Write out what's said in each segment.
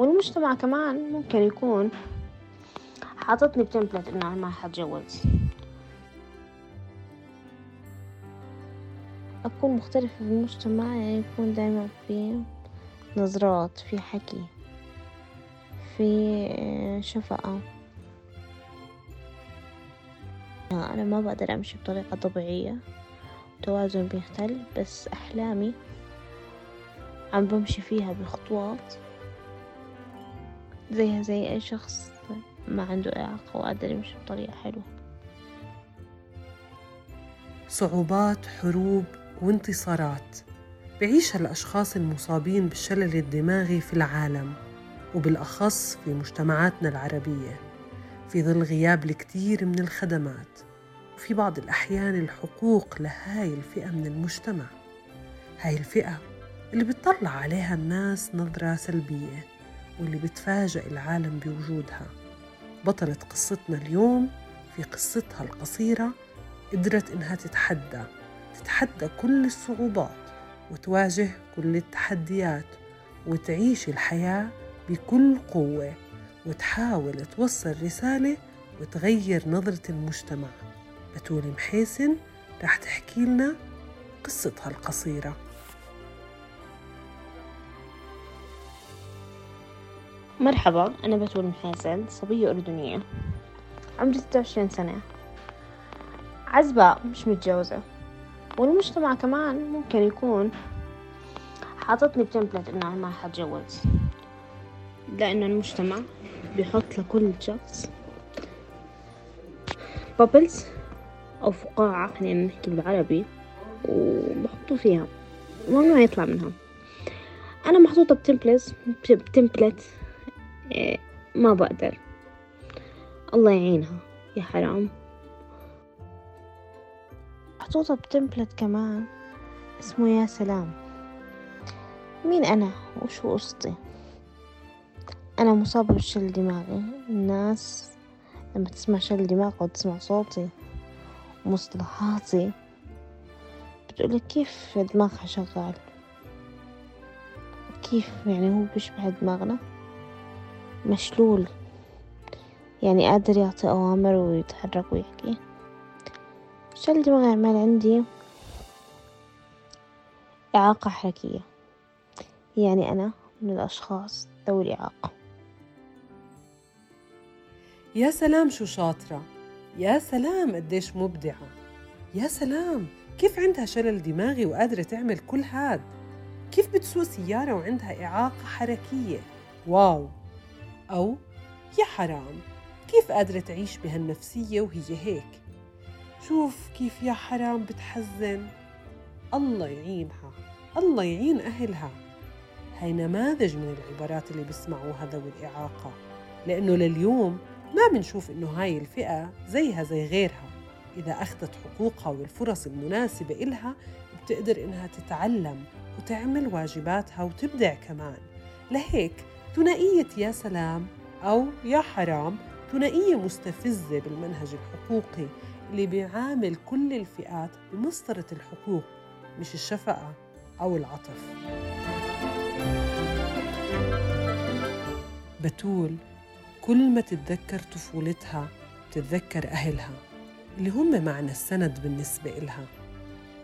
والمجتمع كمان ممكن يكون حاططني بتمبلت إنه أنا ما حتجوز. أكون مختلفة في المجتمع يعني يكون دايما في نظرات في حكي في شفقة أنا ما بقدر أمشي بطريقة طبيعية. توازن بيختل بس أحلامي عم بمشي فيها بخطوات. زيها زي أي شخص ما عنده إعاقة وقادر يمشي بطريقة حلوة. صعوبات حروب وانتصارات. بعيشها الأشخاص المصابين بالشلل الدماغي في العالم وبالأخص في مجتمعاتنا العربية في ظل غياب الكثير من الخدمات وفي بعض الأحيان الحقوق لهاي الفئة من المجتمع. هاي الفئة اللي بتطلع عليها الناس نظرة سلبية. واللي بتفاجئ العالم بوجودها. بطلة قصتنا اليوم في قصتها القصيرة قدرت إنها تتحدى تتحدى كل الصعوبات وتواجه كل التحديات وتعيش الحياة بكل قوة وتحاول توصل رسالة وتغير نظرة المجتمع. بتول محيسن رح تحكي لنا قصتها القصيرة. مرحبا أنا بتول محيسن صبية أردنية. عمري ستة وعشرين سنة. عزباء مش متجوزة. والمجتمع كمان ممكن يكون حاططني بتمبلت إنه أنا ما حتجوز لأنه المجتمع بيحط لكل شخص بابلز أو فقاعة خلينا نحكي بالعربي وبحطوا فيها. وممنوع يطلع منها؟ أنا محطوطة بتمبلت بتمبلت ما بقدر. الله يعينها يا حرام. محطوطة بتمبلت كمان اسمه يا سلام. مين أنا؟ وشو قصتي أنا مصابة بشل دماغي. الناس لما تسمع شل دماغ أو تسمع صوتي ومصطلحاتي بتقولك كيف دماغها شغال؟ كيف يعني هو بيشبه دماغنا؟ مشلول. يعني قادر يعطي أوامر ويتحرك ويحكي. شل دماغي عمال عندي. إعاقة حركية. يعني أنا من الأشخاص ذوي الإعاقة. يا سلام شو شاطرة. يا سلام قديش مبدعة. يا سلام كيف عندها شلل دماغي وقادرة تعمل كل هاد. كيف بتسوق سيارة وعندها إعاقة حركية. واو. أو يا حرام كيف قادرة تعيش بهالنفسية وهي هيك؟ شوف كيف يا حرام بتحزن. الله يعينها الله يعين أهلها. هاي نماذج من العبارات اللي بيسمعوها ذوي الإعاقة لأنه لليوم ما بنشوف إنه هاي الفئة زيها زي غيرها. إذا أخذت حقوقها والفرص المناسبة إلها بتقدر إنها تتعلم وتعمل واجباتها وتبدع كمان. لهيك ثنائية يا سلام أو يا حرام ثنائية مستفزة بالمنهج الحقوقي اللي بيعامل كل الفئات بمسطرة الحقوق مش الشفقة أو العطف. بتول كل ما تتذكر طفولتها تتذكر أهلها اللي هم معنى السند بالنسبة إلها.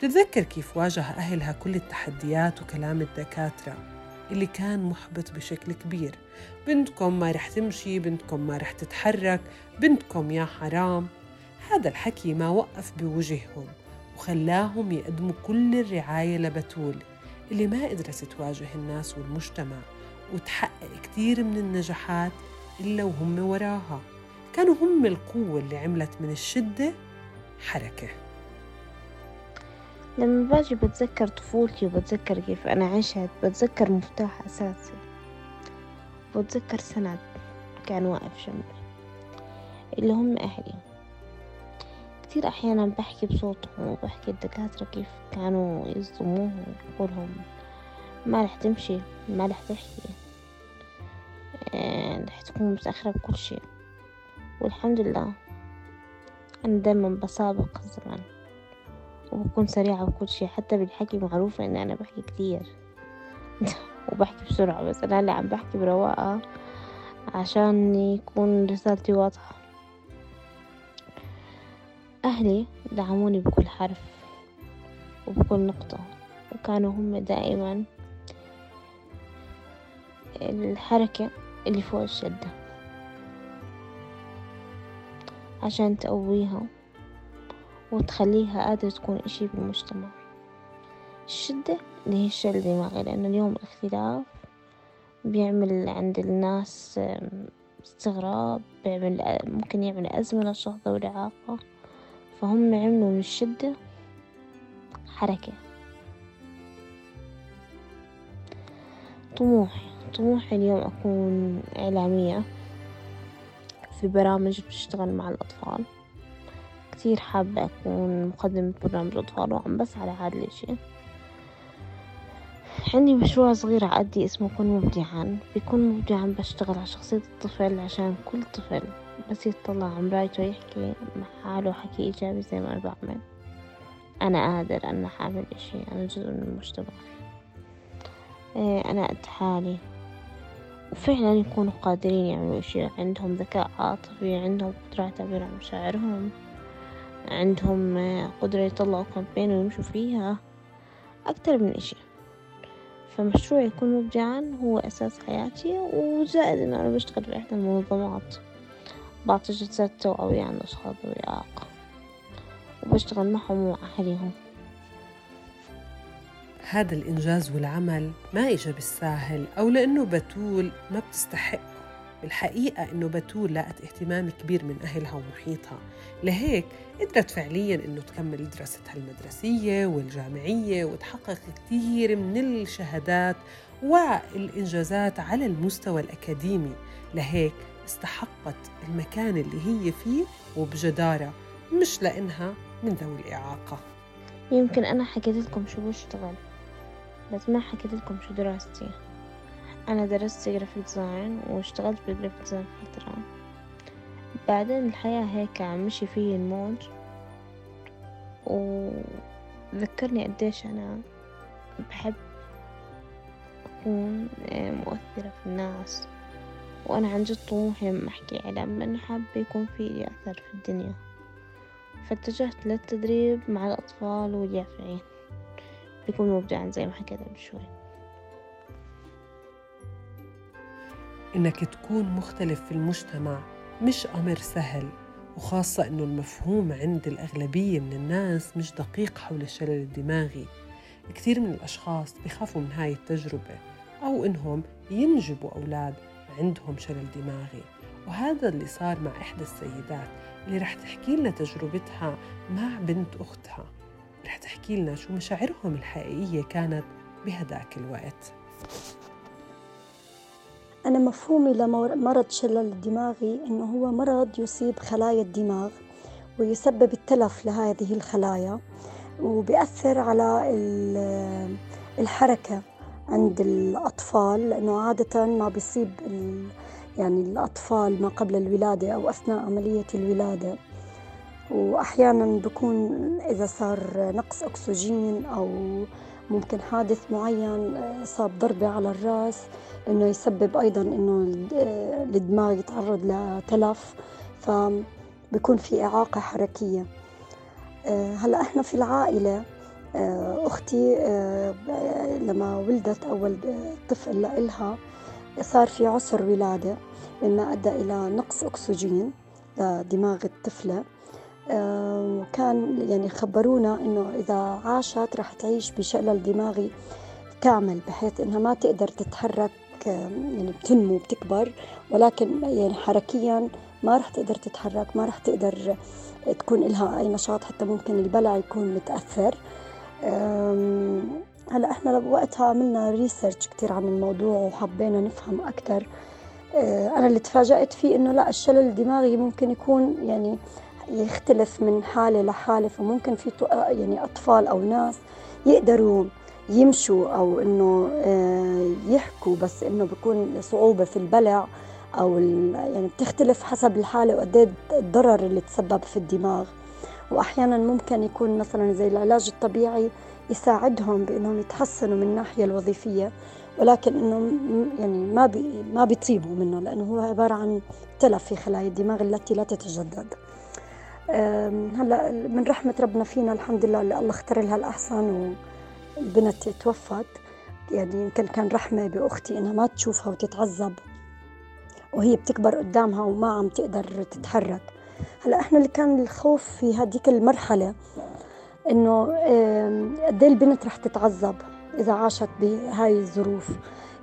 تتذكر كيف واجه أهلها كل التحديات وكلام الدكاترة. اللي كان محبط بشكل كبير. بنتكم ما رح تمشي بنتكم ما رح تتحرك بنتكم يا حرام. هذا الحكي ما وقف بوجههم وخلاهم يقدموا كل الرعاية لبتول اللي ما قدرت تواجه الناس والمجتمع وتحقق كتير من النجاحات إلا وهم وراها. كانوا هم القوة اللي عملت من الشدة حركة. لما باجي بتذكر طفولتي وبتذكر كيف أنا عشت بتذكر مفتاح أساسي. بتذكر سند كان واقف جنبي. اللي هم أهلي. كتير أحيانا بحكي بصوتهم وبحكي الدكاترة كيف كانوا يصدموهم ويقولهم ما رح تمشي ما رح تحكي. آه، رح تكون متأخرة بكل شي والحمد لله أنا دايما بسابق الزمن. وبكون سريعة بكل شي. حتى بالحكي معروفة إني أنا بحكي كتير. وبحكي بسرعة بس أنا هلا عم بحكي برواقة عشان يكون رسالتي واضحة. أهلي دعموني بكل حرف وبكل نقطة وكانوا هم دائما الحركة اللي فوق الشدة. عشان تقويها. وتخليها قادرة تكون إشي بالمجتمع. الشدة اللي هي الشل الدماغي لأنه اليوم الاختلاف بيعمل عند الناس استغراب بيعمل ممكن يعمل أزمة للشخص ذوي الإعاقة فهم عملوا من الشدة حركة. طموحي طموحي اليوم أكون إعلامية في برامج بتشتغل مع الأطفال. كتير حابة أكون مقدمة برنامج أطفال وعم بسعى لهذا الإشي. عندي مشروع صغير عقدي اسمه كن مبدعا. بيكون مبدعا بشتغل على شخصية الطفل عشان كل طفل بس يطلع عن مرايته يحكي مع حاله حكي إيجابي زي ما أنا بعمل. أنا قادر أنا حاعمل إشي. أنا جزء من المجتمع. إيه، أنا قد حالي. وفعلا يكونوا قادرين يعملوا إشي. عندهم ذكاء عاطفي عندهم قدرة على التعبير عن مشاعرهم. عندهم قدرة يطلعوا كامبين ويمشوا فيها أكتر من إشي. فمشروع يكون مبدعا هو أساس حياتي وزائد إنه أنا بشتغل في إحدى المنظمات. بعطي جلسات توعوية عن أشخاص ذوي إعاقة وبشتغل معهم ومع أهليهم هذا الإنجاز والعمل ما إجا بالساهل أو لأنه بتول ما بتستحق. بالحقيقة إنه بتول لقت اهتمام كبير من أهلها ومحيطها لهيك قدرت فعليا إنه تكمل دراستها المدرسية والجامعية وتحقق كثير من الشهادات والإنجازات على المستوى الأكاديمي لهيك استحقت المكان اللي هي فيه وبجدارة مش لأنها من ذوي الإعاقة. يمكن أنا حكيت لكم شو بشتغل بس ما حكيت لكم شو دراستي. أنا درست graphic design واشتغلت بال graphic design فترة. بعدين الحياة هيك مشي فيه الموج وذكرني قديش أنا بحب أكون مؤثرة في الناس. وأنا عن جد طموحي لما أحكي إعلام لأنه حابة يكون في لي أثر في الدنيا. فاتجهت للتدريب مع الأطفال واليافعين. بيكون مبدعا زي ما حكيت قبل شوي. إنك تكون مختلف في المجتمع مش أمر سهل وخاصة إنه المفهوم عند الأغلبية من الناس مش دقيق حول الشلل الدماغي كثير من الأشخاص بخافوا من هاي التجربة أو إنهم ينجبوا أولاد عندهم شلل دماغي. وهذا اللي صار مع إحدى السيدات اللي رح تحكي لنا تجربتها مع بنت أختها. رح تحكي لنا شو مشاعرهم الحقيقية كانت بهداك الوقت. أنا مفهومي لمرض شلل الدماغي إنه هو مرض يصيب خلايا الدماغ ويسبب التلف لهذه الخلايا وبيأثر على الحركة عند الأطفال لأنه عادة ما بيصيب يعني الأطفال ما قبل الولادة أو أثناء عملية الولادة وأحيانا بكون إذا صار نقص أكسجين أو ممكن حادث معين صاب ضربة على الرأس إنه يسبب أيضا إنه الدماغ يتعرض لتلف فبكون في إعاقة حركية. هلأ إحنا في العائلة أختي لما ولدت أول طفل لإلها صار في عسر ولادة مما أدى إلى نقص أكسجين لدماغ الطفلة. وكان يعني خبرونا إنه إذا عاشت رح تعيش بشلل دماغي كامل بحيث إنها ما تقدر تتحرك يعني بتنمو بتكبر ولكن يعني حركيا ما رح تقدر تتحرك ما رح تقدر تكون لها أي نشاط حتى ممكن البلع يكون متأثر. هلأ إحنا وقتها عملنا ريسيرش كثير عن الموضوع وحبينا نفهم أكثر آه، أنا اللي تفاجأت فيه إنه لأ الشلل الدماغي ممكن يكون يعني يختلف من حالة لحالة فممكن في يعني أطفال أو ناس يقدروا يمشوا أو إنه آه، يحكوا بس إنه بيكون صعوبة في البلع أو يعني بتختلف حسب الحالة وقد إيه الضرر اللي تسبب في الدماغ. واحيانا ممكن يكون مثلا زي العلاج الطبيعي يساعدهم بإنهم يتحسنوا من الناحية الوظيفية ولكن إنه يعني ما بي ما بيطيبوا منه لأنه هو عبارة عن تلف في خلايا الدماغ التي لا تتجدد. هلا من رحمة ربنا فينا الحمد لله اللي الله اختار لها الأحسن والبنت توفت. يعني يمكن كان رحمة بأختي إنها ما تشوفها وتتعذب وهي بتكبر قدامها وما عم تقدر تتحرك. هلا إحنا اللي كان الخوف في هذيك المرحلة إنه قد إيه البنت رح تتعذب إذا عاشت بهاي الظروف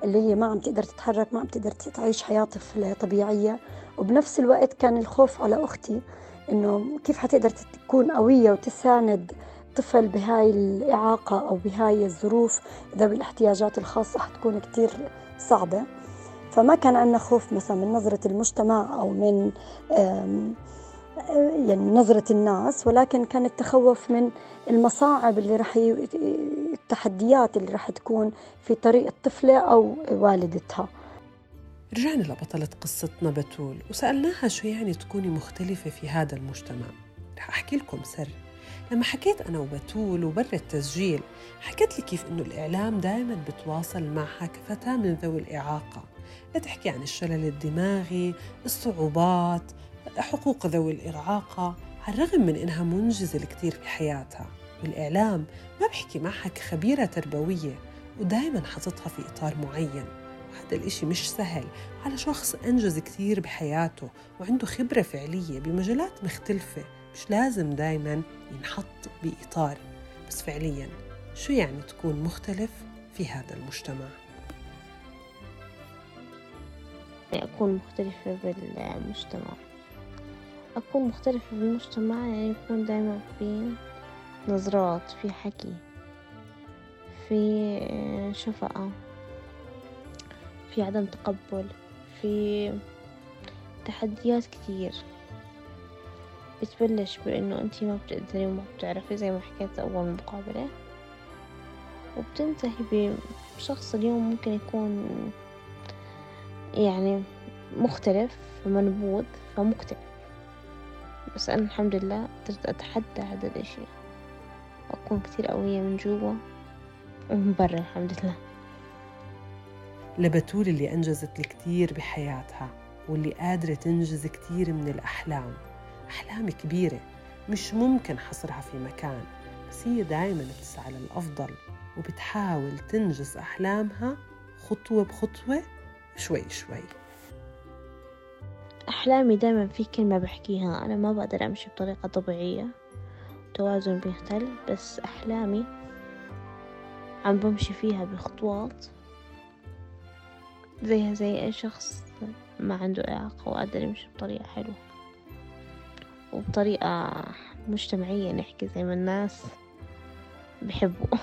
اللي هي ما عم تقدر تتحرك ما عم تقدر تعيش حياة طفلة طبيعية. وبنفس الوقت كان الخوف على أختي إنه كيف حتقدر تكون قوية وتساند طفل بهاي الإعاقة أو بهاي الظروف ذوي الاحتياجات الخاصة حتكون كتير صعبة. فما كان عندنا خوف مثلا من نظرة المجتمع أو من يعني نظرة الناس ولكن كان التخوف من المصاعب اللي رح ي... التحديات اللي رح تكون في طريق الطفلة أو والدتها. رجعنا لبطلة قصتنا بتول وسألناها شو يعني تكوني مختلفة في هذا المجتمع. رح أحكي لكم سر. لما حكيت أنا وبتول وبر التسجيل حكيت لي كيف إنه الإعلام دائما بتواصل معها كفتاة من ذوي الإعاقة. لتحكي عن الشلل الدماغي الصعوبات حقوق ذوي الإعاقة على الرغم من إنها منجزة الكثير بحياتها والإعلام ما بحكي معها كخبيرة تربوية ودائما حاططها في إطار معين. وهذا الإشي مش سهل. على شخص أنجز كثير بحياته وعنده خبرة فعلية بمجالات مختلفة. مش لازم دائما ينحط بإطار. بس فعليا شو يعني تكون مختلف في هذا المجتمع؟ أكون مختلفة بالمجتمع. أكون مختلفة بالمجتمع يعني يكون دايما في نظرات في حكي في شفقة. في عدم تقبل في تحديات كتير. بتبلش بإنه أنتي ما بتقدري وما بتعرفي زي ما حكيت أول مقابلة. وبتنتهي بشخص اليوم ممكن يكون يعني مختلف فمنبوذ فمكتئب بس أنا الحمد لله قدرت أتحدى هذا الإشي. وأكون كتير قوية من جوا ومن برا الحمد لله. لبتول اللي أنجزت الكثير بحياتها واللي قادرة تنجز كثير من الأحلام. أحلام كبيرة مش ممكن حصرها في مكان بس هي دايما بتسعى للأفضل وبتحاول تنجز أحلامها خطوة بخطوة شوي شوي. أحلامي دايما في كلمة بحكيها أنا ما بقدر أمشي بطريقة طبيعية. توازن بيختل بس أحلامي عم بمشي فيها بخطوات. زيها زي أي شخص ما عنده إعاقة وقادر يمشي بطريقة حلوة وبطريقة مجتمعية نحكي زي ما الناس بحبوا